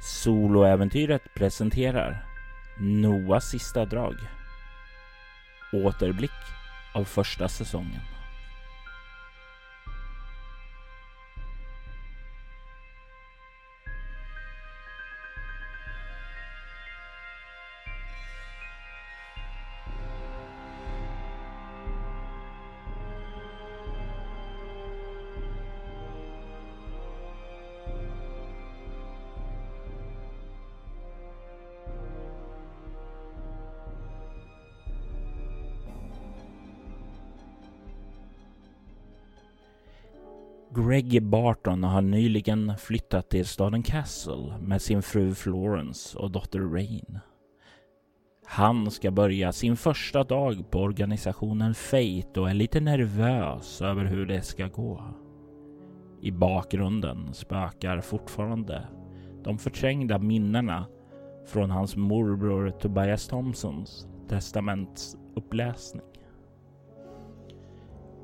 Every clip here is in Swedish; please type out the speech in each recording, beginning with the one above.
Soloäventyret presenterar Noahs sista drag. Återblick av första säsongen. Greg Barton har nyligen flyttat till staden Castle med sin fru Florence och dotter Rain. Han ska börja sin första dag på organisationen Fate och är lite nervös över hur det ska gå. I bakgrunden spökar fortfarande de förträngda minnena från hans morbror Tobias Thompsons testamentsuppläsning.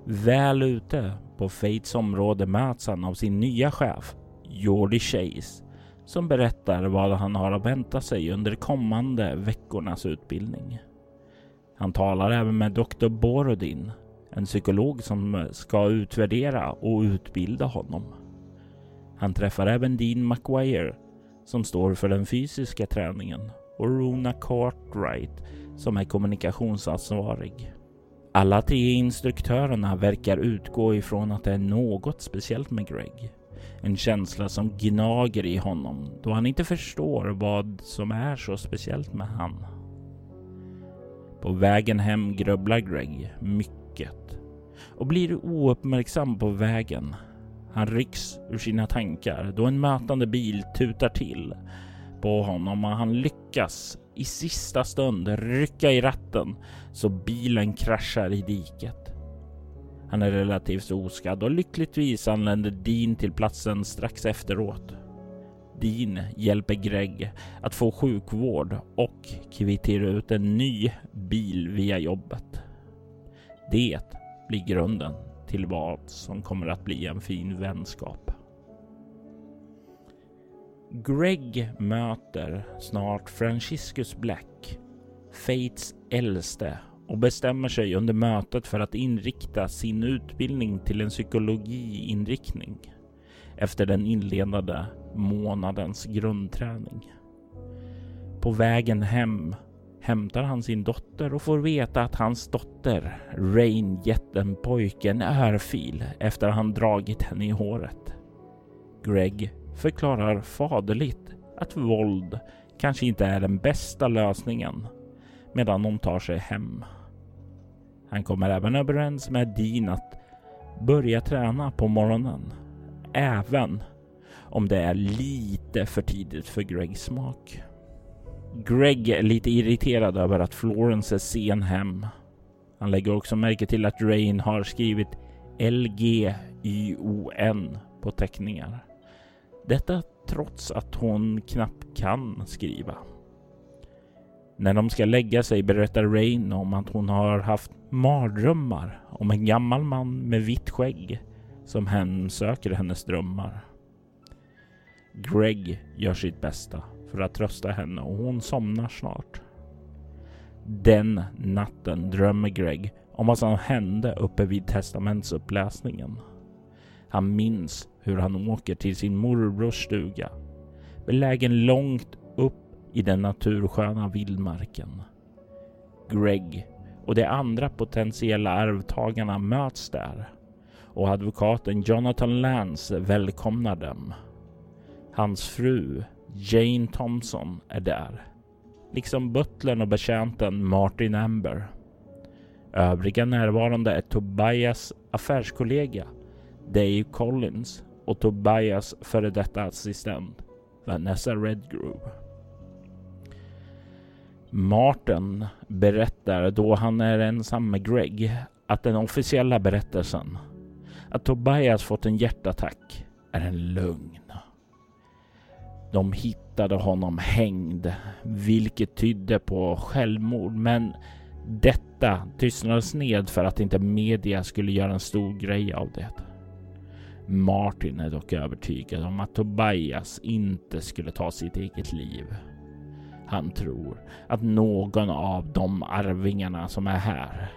Väl ute på Fates område möts han av sin nya chef, Jordi Chase, som berättar vad han har att vänta sig under de kommande veckornas utbildning. Han talar även med Dr. Borodin, en psykolog som ska utvärdera och utbilda honom. Han träffar även Dean McGuire som står för den fysiska träningen och Rona Cartwright som är kommunikationsansvarig. Alla tre instruktörerna verkar utgå ifrån att det är något speciellt med Greg. En känsla som gnager i honom då han inte förstår vad som är så speciellt med han. På vägen hem grubblar Greg mycket och blir ouppmärksam på vägen. Han rycks ur sina tankar då en mötande bil tutar till på honom och han lyckas i sista stund rycka i ratten så bilen kraschar i diket. Han är relativt oskadd och lyckligtvis anländer Dean till platsen strax efteråt. Dean hjälper Greg att få sjukvård och kvittera ut en ny bil via jobbet. Det blir grunden till vad som kommer att bli en fin vänskap. Greg möter snart Franciscus Black, Fates äldste och bestämmer sig under mötet för att inrikta sin utbildning till en psykologiinriktning efter den inledande månadens grundträning. På vägen hem hämtar han sin dotter och får veta att hans dotter Rain jättenpojken, är fil örfil efter att han dragit henne i håret. Greg förklarar faderligt att våld kanske inte är den bästa lösningen medan de tar sig hem. Han kommer även överens med Dean att börja träna på morgonen, även om det är lite för tidigt för Gregs smak. Greg är lite irriterad över att Florence är sen hem. Han lägger också märke till att Rain har skrivit LGYON på teckningar. Detta trots att hon knappt kan skriva. När de ska lägga sig berättar Rain om att hon har haft mardrömmar om en gammal man med vitt skägg som hemsöker hennes drömmar. Greg gör sitt bästa för att trösta henne och hon somnar snart. Den natten drömmer Greg om vad som hände uppe vid testamentsuppläsningen. Han minns hur han åker till sin morbrors stuga, belägen långt upp i den natursköna vildmarken. Greg och de andra potentiella arvtagarna möts där och advokaten Jonathan Lance välkomnar dem. Hans fru Jane Thompson är där, liksom butlern och betjänten Martin Amber. Övriga närvarande är Tobias affärskollega Dave Collins och Tobias före detta assistent Vanessa Redgrove. Martin berättar då han är ensam med Greg att den officiella berättelsen att Tobias fått en hjärtattack är en lögn. De hittade honom hängd, vilket tydde på självmord, men detta tystnades ned för att inte media skulle göra en stor grej av det. Martin är dock övertygad om att Tobias inte skulle ta sitt eget liv. Han tror att någon av de arvingarna som är här,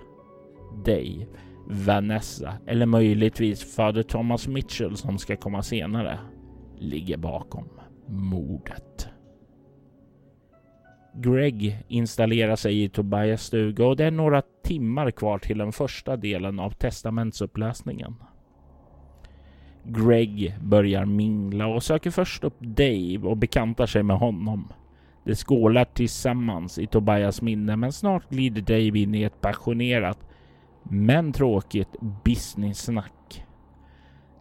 Dave, Vanessa eller möjligtvis fader Thomas Mitchell som ska komma senare, ligger bakom mordet. Greg installerar sig i Tobias stuga och det är några timmar kvar till den första delen av testamentsuppläsningen. Greg börjar mingla och söker först upp Dave och bekantar sig med honom. De skålar tillsammans i Tobias minne men snart glider Dave in i ett passionerat men tråkigt business-snack.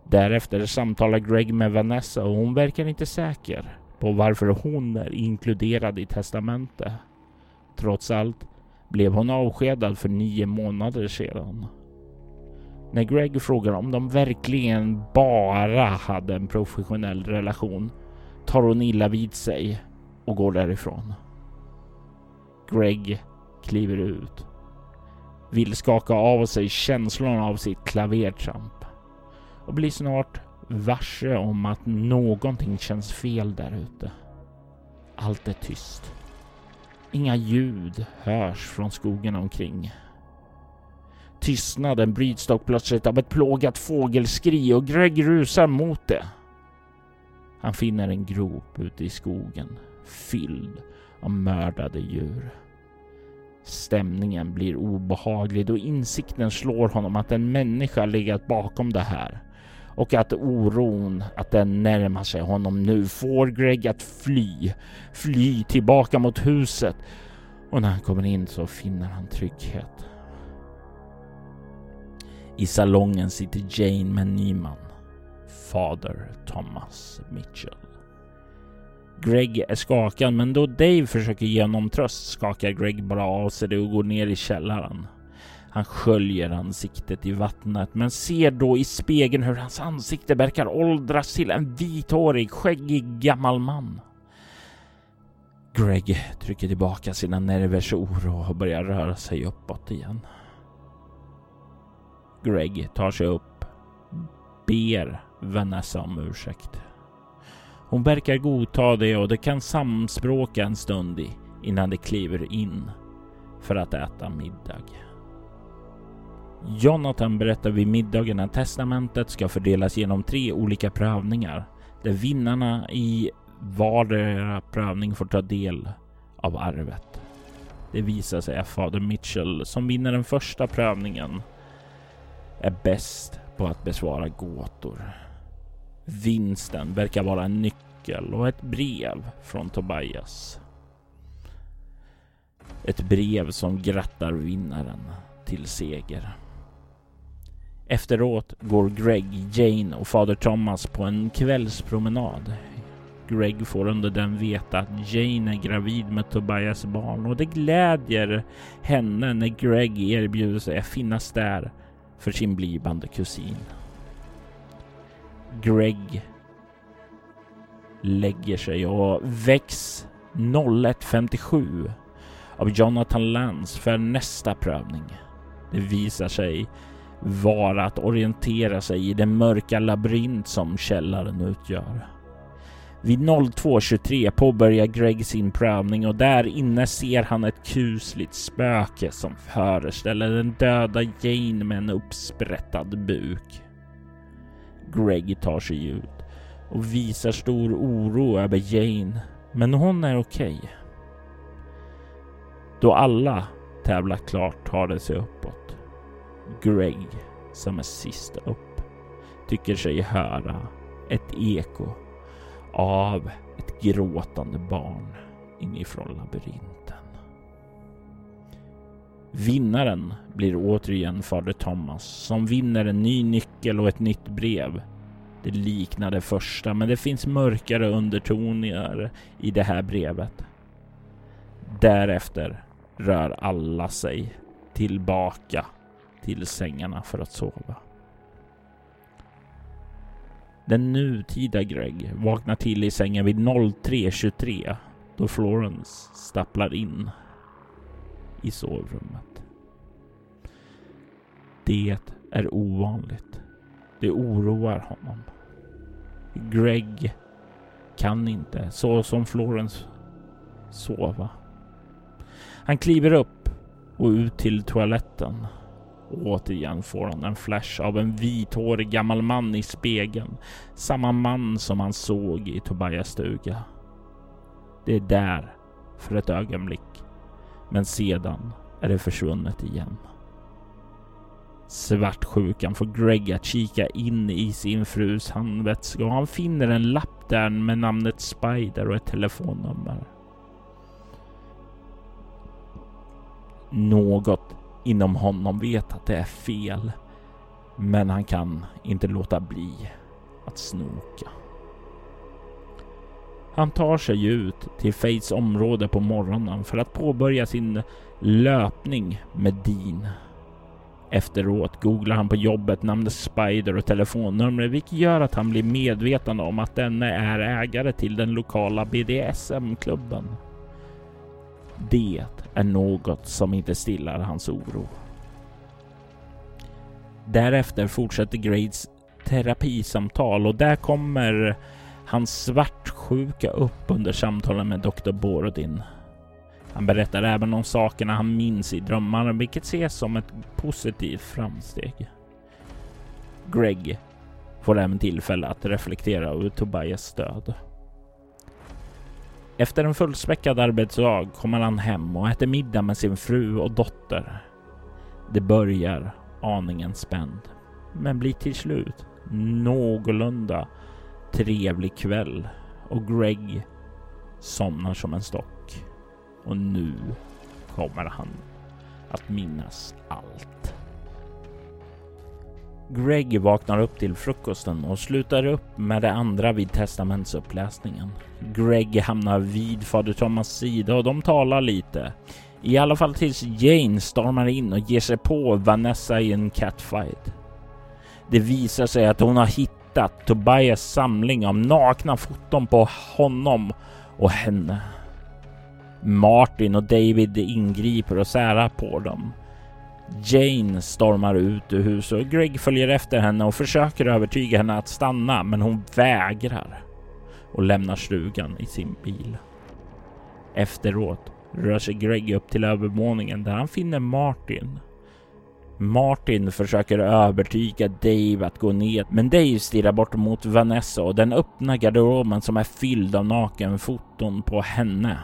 Därefter samtalar Greg med Vanessa och hon verkar inte säker på varför hon är inkluderad i testamentet. Trots allt blev hon avskedad för nio månader sedan. När Greg frågar om de verkligen bara hade en professionell relation tar hon illa vid sig och går därifrån. Greg kliver ut. Vill skaka av sig känslan av sitt klavertramp och blir snart varse om att någonting känns fel där ute. Allt är tyst. Inga ljud hörs från skogen omkring. Tystnaden bryts dock plötsligt av ett plågat fågelskri och Greg rusar mot det. Han finner en grop ute i skogen fylld av mördade djur. Stämningen blir obehaglig då insikten slår honom att en människa legat bakom det här och att oron att den närmar sig honom nu får Greg att fly, fly tillbaka mot huset och när han kommer in så finner han trygghet. I salongen sitter Jane med Nyman, fader Thomas Mitchell. Greg är skakad, men då Dave försöker ge honom tröst skakar Greg bara av sig det och går ner i källaren. Han sköljer ansiktet i vattnet men ser då i spegeln hur hans ansikte verkar åldras till en vithårig, skäggig gammal man. Greg trycker tillbaka sina nervers oro och börjar röra sig uppåt igen. Greg tar sig upp, ber Vanessa om ursäkt. Hon verkar godta det och de kan samspråka en stund innan de kliver in för att äta middag. Jonathan berättar vid middagen att testamentet ska fördelas genom tre olika prövningar där vinnarna i vardera prövning får ta del av arvet. Det visar sig att fader Mitchell som vinner den första prövningen är bäst på att besvara gåtor. Vinsten verkar vara en nyckel och ett brev från Tobias. Ett brev som grattar vinnaren till seger. Efteråt går Greg, Jane och fader Thomas på en kvällspromenad. Greg får under den veta att Jane är gravid med Tobias barn och det glädjer henne när Greg erbjuder sig att finnas där för sin blivande kusin. Greg lägger sig och väcks 01.57 av Jonathan Lance för nästa prövning. Det visar sig vara att orientera sig i den mörka labyrint som källaren utgör. Vid 02.23 påbörjar Greg sin prövning och där inne ser han ett kusligt spöke som föreställer den döda Jane med en uppsprättad buk. Greg tar sig ut och visar stor oro över Jane, men hon är okej. Okay. Då alla tävlat klart tar det sig uppåt. Greg, som är sist upp, tycker sig höra ett eko av ett gråtande barn inifrån labyrinten. Vinnaren blir återigen fader Thomas som vinner en ny nyckel och ett nytt brev. Det liknar det första, men det finns mörkare undertoner i det här brevet. Därefter rör alla sig tillbaka till sängarna för att sova. Den nutida Greg vaknar till i sängen vid 03.23 då Florence stapplar in i sovrummet. Det är ovanligt. Det oroar honom. Greg kan inte, så som Florence, sova. Han kliver upp och ut till toaletten. Återigen får han en flash av en vithårig gammal man i spegeln. Samma man som han såg i Tobias stuga. Det är där för ett ögonblick. Men sedan är det försvunnet igen. Svartsjukan får Greg att kika in i sin frus handväska och han finner en lapp där med namnet Spider och ett telefonnummer. Något inom honom vet att det är fel, men han kan inte låta bli att snoka. Han tar sig ut till Fates område på morgonen för att påbörja sin löpning med Dean. Efteråt googlar han på jobbet namnet Spider och telefonnumret vilket gör att han blir medveten om att denne är ägare till den lokala BDSM-klubben. Det är något som inte stillar hans oro. Därefter fortsätter Grades terapisamtal och där kommer hans svartsjuka upp under samtalen med Dr. Borodin. Han berättar även om sakerna han minns i drömmarna, vilket ses som ett positivt framsteg. Greg får även tillfälle att reflektera över Tobias död. Efter en fullspäckad arbetsdag kommer han hem och äter middag med sin fru och dotter. Det börjar aningen spänd, men blir till slut någorlunda trevlig kväll och Greg somnar som en stock. Och nu kommer han att minnas allt. Greg vaknar upp till frukosten och slutar upp med det andra vid testamentsuppläsningen. Greg hamnar vid fader Thomas sida och de talar lite. I alla fall tills Jane stormar in och ger sig på Vanessa i en catfight. Det visar sig att hon har hittat Tobias samling av nakna foton på honom och henne. Martin och David ingriper och särar på dem. Jane stormar ut ur huset och Greg följer efter henne och försöker övertyga henne att stanna, men hon vägrar och lämnar stugan i sin bil. Efteråt rör sig Greg upp till övervåningen där han finner Martin. Martin försöker övertyga Dave att gå ner, men Dave stirrar bort mot Vanessa och den öppna garderoben som är fylld av nakenfoton på henne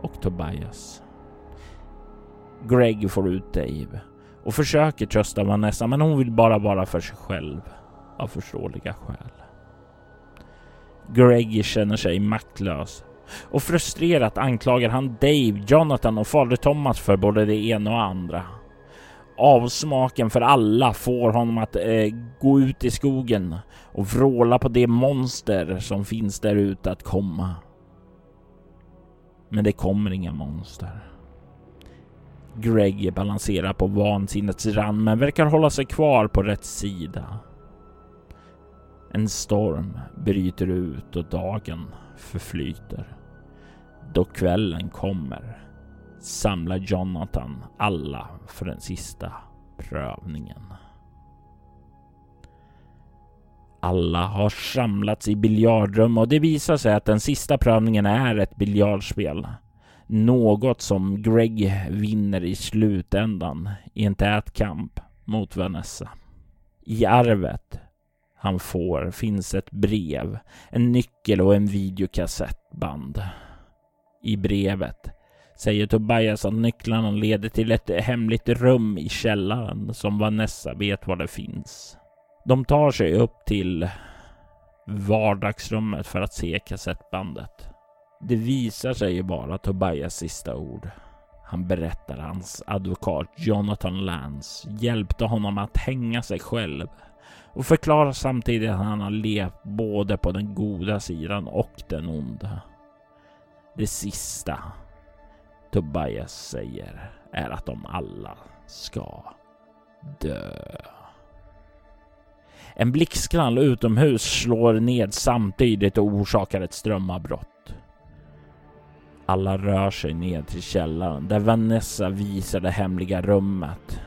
och Tobias. Greg får ut Dave och försöker trösta Vanessa, men hon vill bara vara för sig själv av förståeliga skäl. Greg känner sig maktlös och frustrerat anklagar han Dave, Jonathan och fader Thomas för både det ena och andra. Avsmaken för alla får honom att eh, gå ut i skogen och vråla på det monster som finns där ute att komma. Men det kommer inga monster. Greg balanserar på vansinnets rand men verkar hålla sig kvar på rätt sida. En storm bryter ut och dagen förflyter. Då kvällen kommer samlar Jonathan alla för den sista prövningen. Alla har samlats i biljardrum och det visar sig att den sista prövningen är ett biljardspel. Något som Greg vinner i slutändan i en tät kamp mot Vanessa. I arvet han får finns ett brev, en nyckel och en videokassettband. I brevet säger Tobias att nycklarna leder till ett hemligt rum i källaren som Vanessa vet var det finns. De tar sig upp till vardagsrummet för att se kassettbandet. Det visar sig ju bara Tobias sista ord. Han berättar hans advokat Jonathan Lance hjälpte honom att hänga sig själv och förklarar samtidigt att han har levt både på den goda sidan och den onda. Det sista Tobias säger är att de alla ska dö. En blixtknall utomhus slår ned samtidigt och orsakar ett strömavbrott. Alla rör sig ned till källaren där Vanessa visar det hemliga rummet.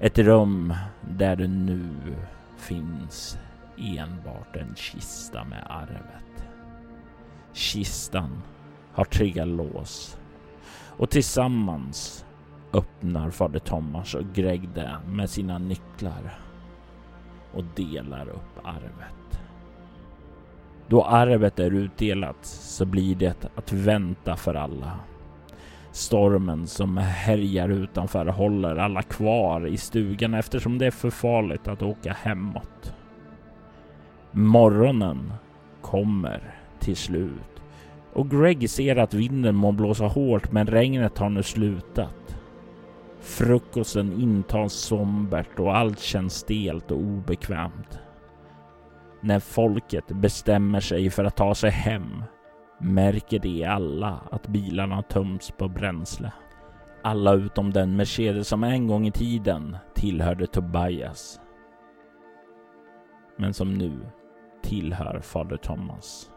Ett rum där det nu finns enbart en kista med arvet. Kistan har tre lås och tillsammans öppnar fader Thomas och Greg det med sina nycklar och delar upp arvet. Då arvet är utdelat så blir det att vänta för alla. Stormen som härjar utanför håller alla kvar i stugan eftersom det är för farligt att åka hemåt. Morgonen kommer till slut och Greg ser att vinden må blåsa hårt men regnet har nu slutat. Frukosten intas sombert och allt känns stelt och obekvämt. När folket bestämmer sig för att ta sig hem märker de alla att bilarna töms på bränsle. Alla utom den Mercedes som en gång i tiden tillhörde Tobias. Men som nu tillhör fader Thomas.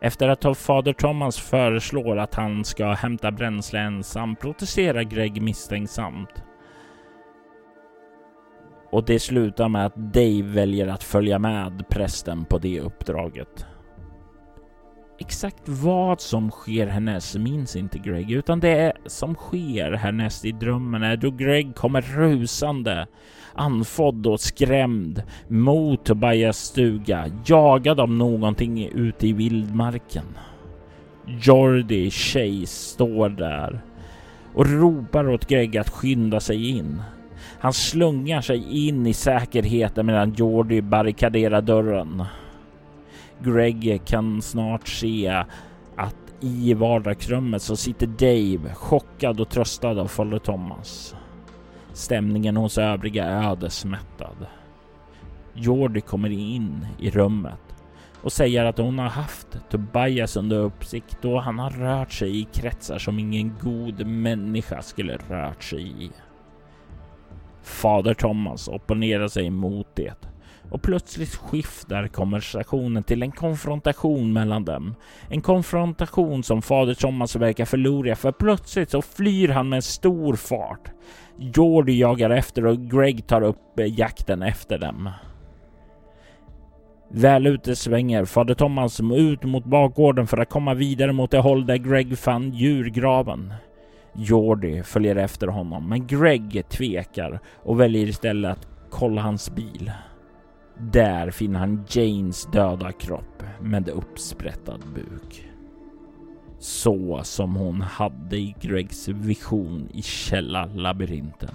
Efter att fader Thomas föreslår att han ska hämta bränsle ensam protesterar Greg misstänksamt. Och det slutar med att Dave väljer att följa med prästen på det uppdraget. Exakt vad som sker härnäst minns inte Greg, utan det som sker härnäst i drömmen är då Greg kommer rusande, anfodd och skrämd mot Tobias stuga, jagad av någonting ute i vildmarken. Jordi Chase står där och ropar åt Greg att skynda sig in. Han slungar sig in i säkerheten medan Jordi barrikaderar dörren. Greg kan snart se att i vardagsrummet så sitter Dave chockad och tröstad av faller Thomas. Stämningen hos övriga är ödesmättad. Jordi kommer in i rummet och säger att hon har haft Tobias under uppsikt och han har rört sig i kretsar som ingen god människa skulle rört sig i. Fader Thomas opponerar sig mot det och plötsligt skiftar konversationen till en konfrontation mellan dem. En konfrontation som fader Thomas verkar förlora för plötsligt så flyr han med stor fart. Jordi jagar efter och Greg tar upp eh, jakten efter dem. Väl ute svänger fader Thomas ut mot bakgården för att komma vidare mot det håll där Greg fann djurgraven. Jordi följer efter honom, men Greg tvekar och väljer istället att kolla hans bil. Där finner han Janes döda kropp med uppsprättad buk. Så som hon hade i Gregs vision i källarlabyrinten.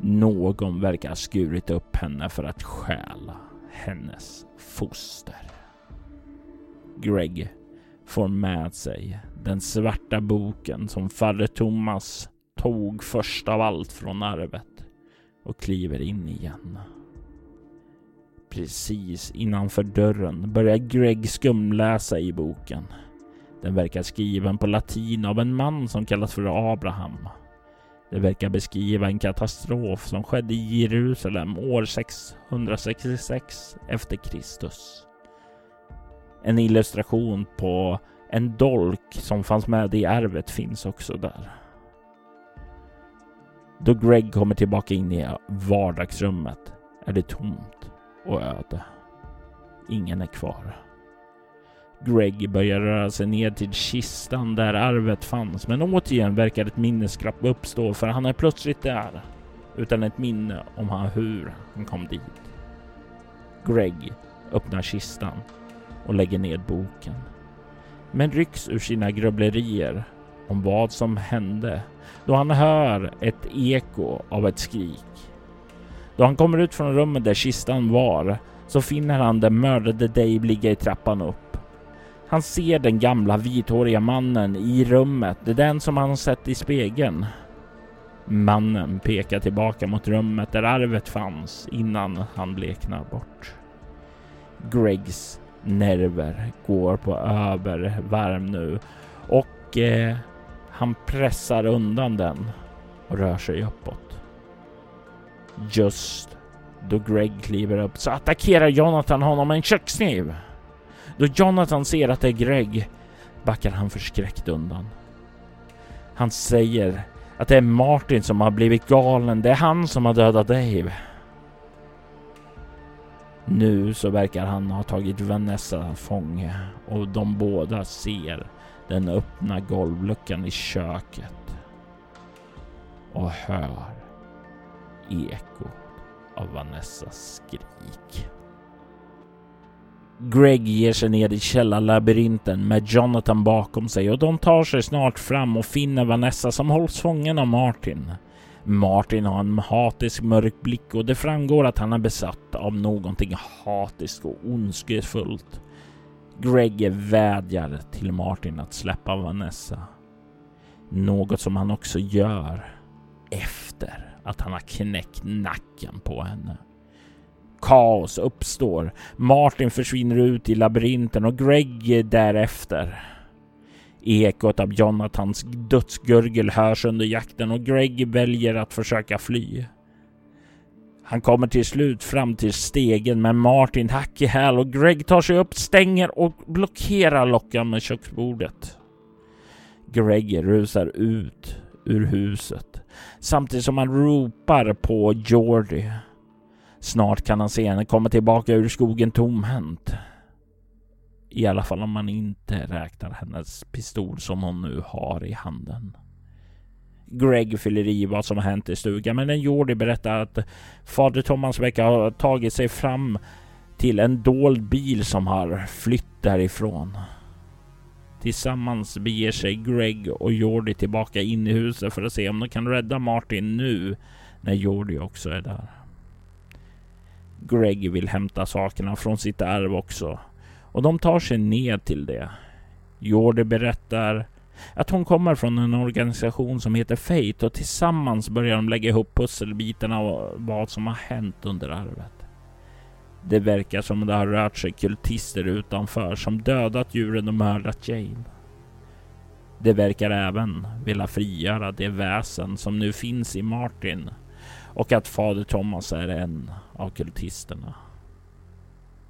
Någon verkar ha skurit upp henne för att stjäla hennes foster. Greg får med sig den svarta boken som farre Thomas tog först av allt från arvet och kliver in igen. Precis innanför dörren börjar Greg skumläsa i boken. Den verkar skriven på latin av en man som kallas för Abraham. Det verkar beskriva en katastrof som skedde i Jerusalem år 666 efter Kristus. En illustration på en dolk som fanns med i arvet finns också där. Då Greg kommer tillbaka in i vardagsrummet är det tomt och öde. Ingen är kvar. Greg börjar röra sig ner till kistan där arvet fanns, men återigen verkar ett minnesglapp uppstå för han är plötsligt där utan ett minne om hur han kom dit. Greg öppnar kistan och lägger ned boken, men rycks ur sina grubblerier om vad som hände då han hör ett eko av ett skrik då han kommer ut från rummet där kistan var så finner han den mördade Dave ligga i trappan upp. Han ser den gamla vithåriga mannen i rummet, det är den som han sett i spegeln. Mannen pekar tillbaka mot rummet där arvet fanns innan han bleknar bort. Gregs nerver går på övervarm nu och eh, han pressar undan den och rör sig uppåt. Just då Greg kliver upp så attackerar Jonathan honom med en kökskniv. Då Jonathan ser att det är Greg backar han förskräckt undan. Han säger att det är Martin som har blivit galen. Det är han som har dödat Dave. Nu så verkar han ha tagit Vanessa fånge och de båda ser den öppna golvluckan i köket och hör eko av Vanessas skrik. Greg ger sig ner i källarlabyrinten med Jonathan bakom sig och de tar sig snart fram och finner Vanessa som hålls fången av Martin. Martin har en hatisk mörk blick och det framgår att han är besatt av någonting hatiskt och ondskefullt. Greg vädjar till Martin att släppa Vanessa. Något som han också gör efter att han har knäckt nacken på henne. Kaos uppstår. Martin försvinner ut i labyrinten och Greg därefter. Ekot av Jonathans dödsgurgel hörs under jakten och Greg väljer att försöka fly. Han kommer till slut fram till stegen med Martin hack i häl och Greg tar sig upp, stänger och blockerar lockan med köksbordet. Greg rusar ut ur huset samtidigt som han ropar på Jordi. Snart kan han se henne komma tillbaka ur skogen tomhänt. I alla fall om man inte räknar hennes pistol som hon nu har i handen. Greg fyller i vad som har hänt i stugan, men en Jordi berättar att fader Thomas verkar ha tagit sig fram till en dold bil som har flytt därifrån. Tillsammans beger sig Greg och Jordi tillbaka in i huset för att se om de kan rädda Martin nu när Jordi också är där. Greg vill hämta sakerna från sitt arv också och de tar sig ned till det. Jordi berättar att hon kommer från en organisation som heter Fate och tillsammans börjar de lägga ihop pusselbitarna av vad som har hänt under arvet. Det verkar som det har rört sig kultister utanför som dödat djuren och mördat Jane. Det verkar även vilja frigöra det väsen som nu finns i Martin och att fader Thomas är en av kultisterna.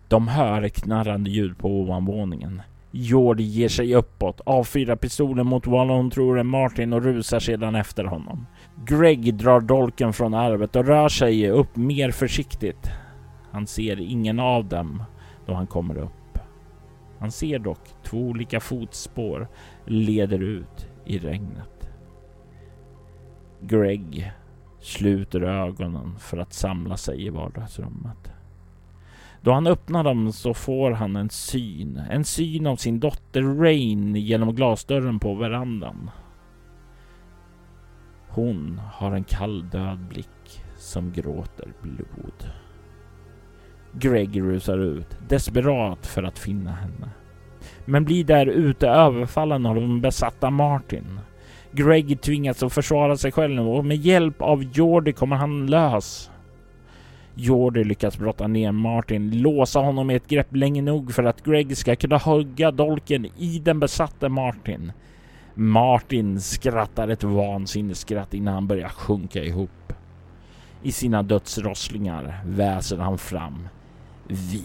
De hör knarrande ljud på ovanvåningen. Jordi ger sig uppåt, avfyrar pistolen mot vad hon tror är Martin och rusar sedan efter honom. Greg drar dolken från arvet och rör sig upp mer försiktigt. Han ser ingen av dem då han kommer upp. Han ser dock två olika fotspår leder ut i regnet. Greg sluter ögonen för att samla sig i vardagsrummet. Då han öppnar dem så får han en syn. En syn av sin dotter Rain genom glasdörren på verandan. Hon har en kall död blick som gråter blod. Greg rusar ut, desperat för att finna henne. Men blir där ute överfallen av den besatta Martin. Greg tvingas att försvara sig själv och med hjälp av Jordi kommer han lös. Jordi lyckas brotta ner Martin, låsa honom i ett grepp länge nog för att Greg ska kunna hugga dolken i den besatte Martin. Martin skrattar ett vansinnesskratt innan han börjar sjunka ihop. I sina dödsrosslingar väser han fram. Vi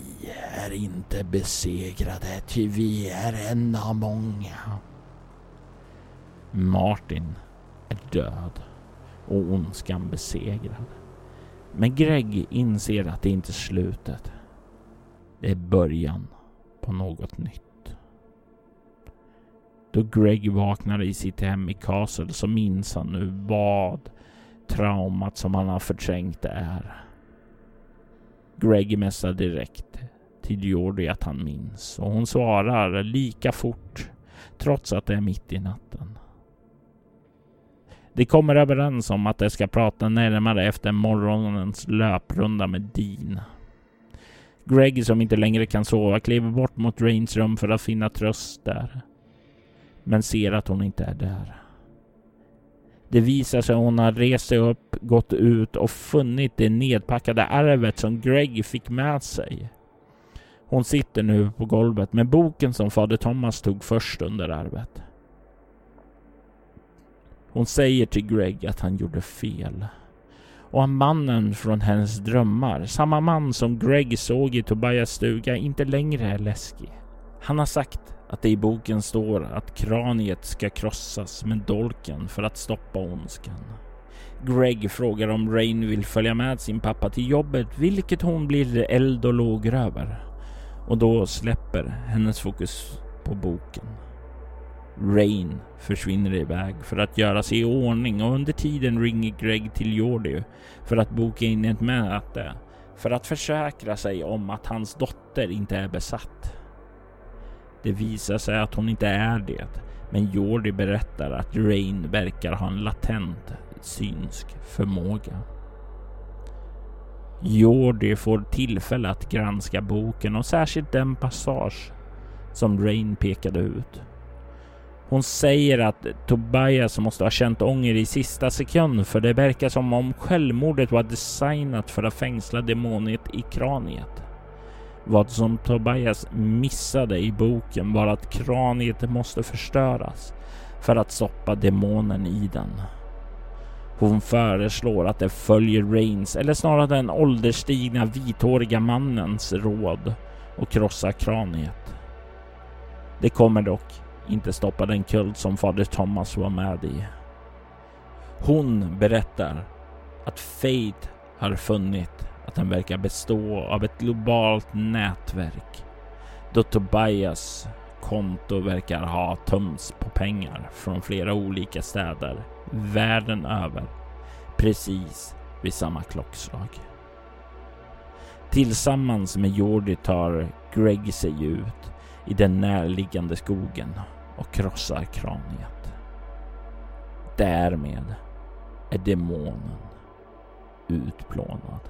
är inte besegrade, ty vi är en av många. Martin är död och ondskan besegrad. Men Greg inser att det inte är slutet. Det är början på något nytt. Då Greg vaknar i sitt hem i Castle så minns han nu vad traumat som han har förträngt är. Greg messar direkt till Jordi att han minns och hon svarar lika fort trots att det är mitt i natten. De kommer överens om att de ska prata närmare efter morgonens löprunda med Dean. Greg som inte längre kan sova kliver bort mot Rains rum för att finna tröst där. Men ser att hon inte är där. Det visar sig att hon har rest sig upp, gått ut och funnit det nedpackade arvet som Greg fick med sig. Hon sitter nu på golvet med boken som fader Thomas tog först under arvet. Hon säger till Greg att han gjorde fel. Och mannen från hennes drömmar, samma man som Greg såg i Tobias stuga, inte längre är läskig. Han har sagt att det i boken står att kraniet ska krossas med dolken för att stoppa ondskan. Greg frågar om Rain vill följa med sin pappa till jobbet, vilket hon blir eld och lågor över. Och då släpper hennes fokus på boken. Rain försvinner iväg för att göra sig i ordning och under tiden ringer Greg till Jordi för att boka in ett möte för att försäkra sig om att hans dotter inte är besatt. Det visar sig att hon inte är det, men Jordi berättar att Rain verkar ha en latent synsk förmåga. Jordi får tillfälle att granska boken och särskilt den passage som Rain pekade ut. Hon säger att Tobias måste ha känt ånger i sista sekund för det verkar som om självmordet var designat för att fängsla demoniet i kraniet. Vad som Tobias missade i boken var att kraniet måste förstöras för att stoppa demonen i den. Hon föreslår att det följer Rains, eller snarare den ålderstigna vithåriga mannens råd och krossar kraniet. Det kommer dock inte stoppa den kult som fader Thomas var med i. Hon berättar att Fate har funnit att den verkar bestå av ett globalt nätverk då Tobias konto verkar ha tömts på pengar från flera olika städer världen över precis vid samma klockslag. Tillsammans med Jordi tar Greg sig ut i den närliggande skogen och krossar kraniet. Därmed är demonen utplånad.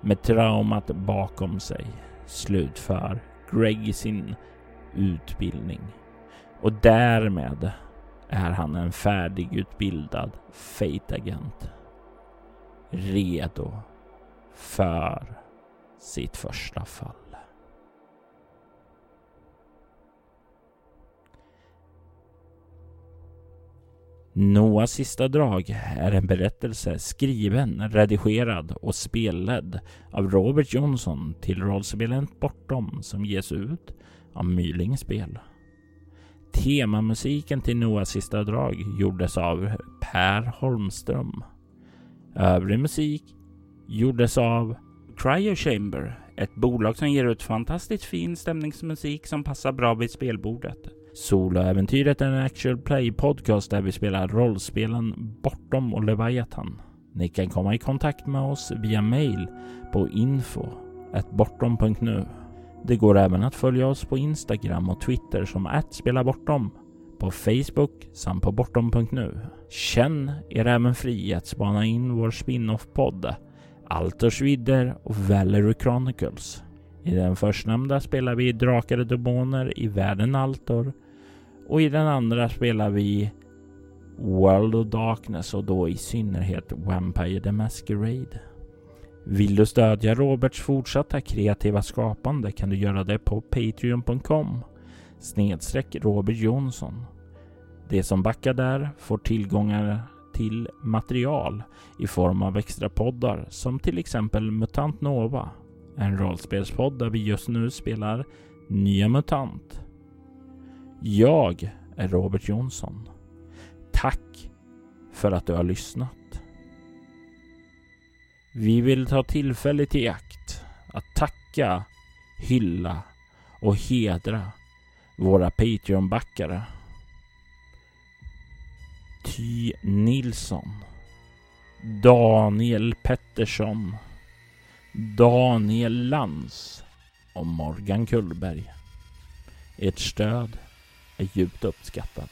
Med traumat bakom sig slutför Greg sin utbildning och därmed är han en färdigutbildad Fate-agent. Redo för sitt första fall. Noahs sista drag är en berättelse skriven, redigerad och spelledd av Robert Johnson till rollspelet Bortom som ges ut av Myling Spel. Temamusiken till Noahs sista drag gjordes av Per Holmström. Övrig musik gjordes av Cryo Chamber, ett bolag som ger ut fantastiskt fin stämningsmusik som passar bra vid spelbordet. Soloäventyret är en actual play podcast där vi spelar rollspelen Bortom och Leviathan. Ni kan komma i kontakt med oss via mail på info bortom.nu. Det går även att följa oss på Instagram och Twitter som @spelabortom, på Facebook samt på bortom.nu. Känn er även fri att spana in vår spin-off-podd Altors vidder och Valery Chronicles. I den förstnämnda spelar vi drakar och demoner i världen Altor och i den andra spelar vi World of Darkness och då i synnerhet Vampire the Masquerade. Vill du stödja Roberts fortsatta kreativa skapande kan du göra det på Patreon.com snedstreck Robert Jonsson. De som backar där får tillgångar till material i form av extra poddar som till exempel Mutant Nova, en rollspelspodd där vi just nu spelar Nya MUTANT jag är Robert Jonsson. Tack för att du har lyssnat. Vi vill ta tillfället i akt att tacka, hylla och hedra våra Patreon-backare. Ty Nilsson, Daniel Pettersson, Daniel Lans och Morgan Kullberg. Ert stöd är djupt uppskattad.